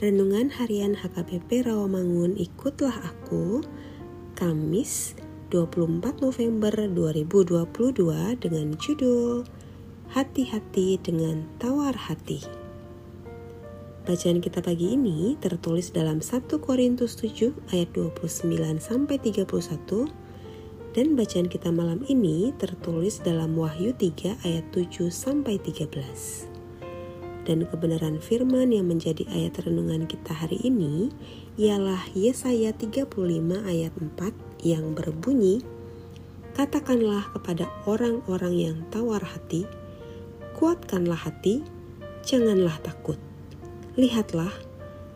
Renungan Harian HKBP Rawamangun Ikutlah Aku Kamis 24 November 2022 dengan judul Hati-hati dengan tawar hati. Bacaan kita pagi ini tertulis dalam 1 Korintus 7 ayat 29 sampai 31 dan bacaan kita malam ini tertulis dalam Wahyu 3 ayat 7 sampai 13 dan kebenaran firman yang menjadi ayat renungan kita hari ini ialah Yesaya 35 ayat 4 yang berbunyi Katakanlah kepada orang-orang yang tawar hati kuatkanlah hati janganlah takut. Lihatlah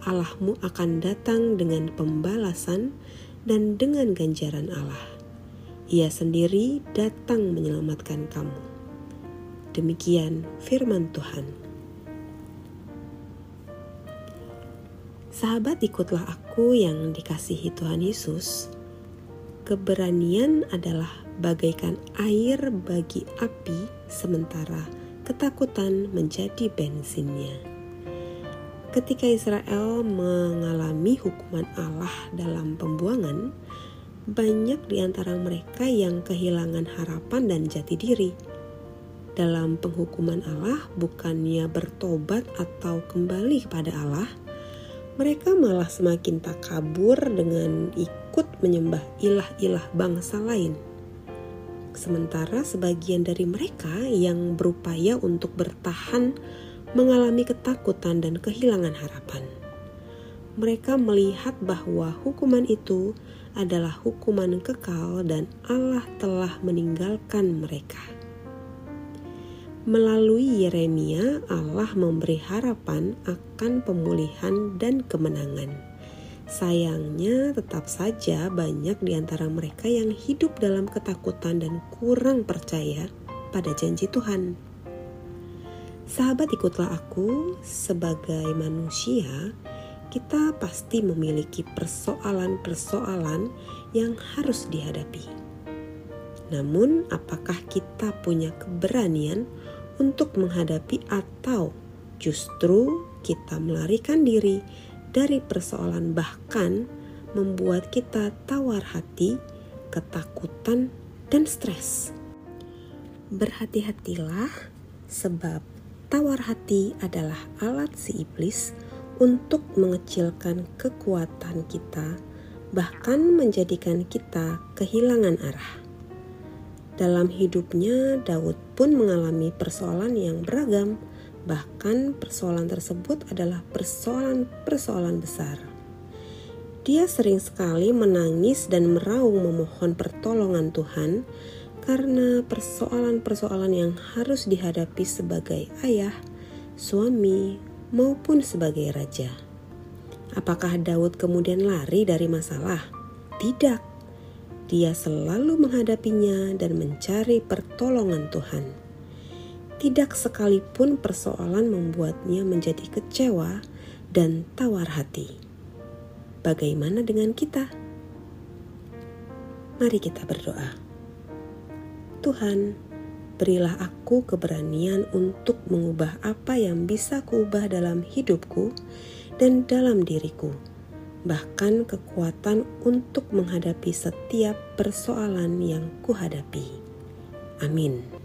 Allahmu akan datang dengan pembalasan dan dengan ganjaran Allah. Ia sendiri datang menyelamatkan kamu. Demikian firman Tuhan Sahabat ikutlah aku yang dikasihi Tuhan Yesus. Keberanian adalah bagaikan air bagi api sementara ketakutan menjadi bensinnya. Ketika Israel mengalami hukuman Allah dalam pembuangan, banyak di antara mereka yang kehilangan harapan dan jati diri. Dalam penghukuman Allah, bukannya bertobat atau kembali kepada Allah, mereka malah semakin tak kabur dengan ikut menyembah ilah-ilah bangsa lain. Sementara sebagian dari mereka yang berupaya untuk bertahan mengalami ketakutan dan kehilangan harapan. Mereka melihat bahwa hukuman itu adalah hukuman kekal dan Allah telah meninggalkan mereka. Melalui Yeremia, Allah memberi harapan akan pemulihan dan kemenangan. Sayangnya, tetap saja banyak di antara mereka yang hidup dalam ketakutan dan kurang percaya pada janji Tuhan. Sahabat, ikutlah aku sebagai manusia. Kita pasti memiliki persoalan-persoalan yang harus dihadapi. Namun, apakah kita punya keberanian untuk menghadapi atau justru kita melarikan diri dari persoalan bahkan membuat kita tawar hati, ketakutan, dan stres. Berhati-hatilah sebab tawar hati adalah alat si iblis untuk mengecilkan kekuatan kita, bahkan menjadikan kita kehilangan arah. Dalam hidupnya, Daud pun mengalami persoalan yang beragam, bahkan persoalan tersebut adalah persoalan-persoalan besar. Dia sering sekali menangis dan meraung memohon pertolongan Tuhan karena persoalan-persoalan yang harus dihadapi sebagai ayah, suami, maupun sebagai raja. Apakah Daud kemudian lari dari masalah? Tidak dia selalu menghadapinya dan mencari pertolongan Tuhan. Tidak sekalipun persoalan membuatnya menjadi kecewa dan tawar hati. Bagaimana dengan kita? Mari kita berdoa. Tuhan, berilah aku keberanian untuk mengubah apa yang bisa kuubah dalam hidupku dan dalam diriku bahkan kekuatan untuk menghadapi setiap persoalan yang kuhadapi. Amin.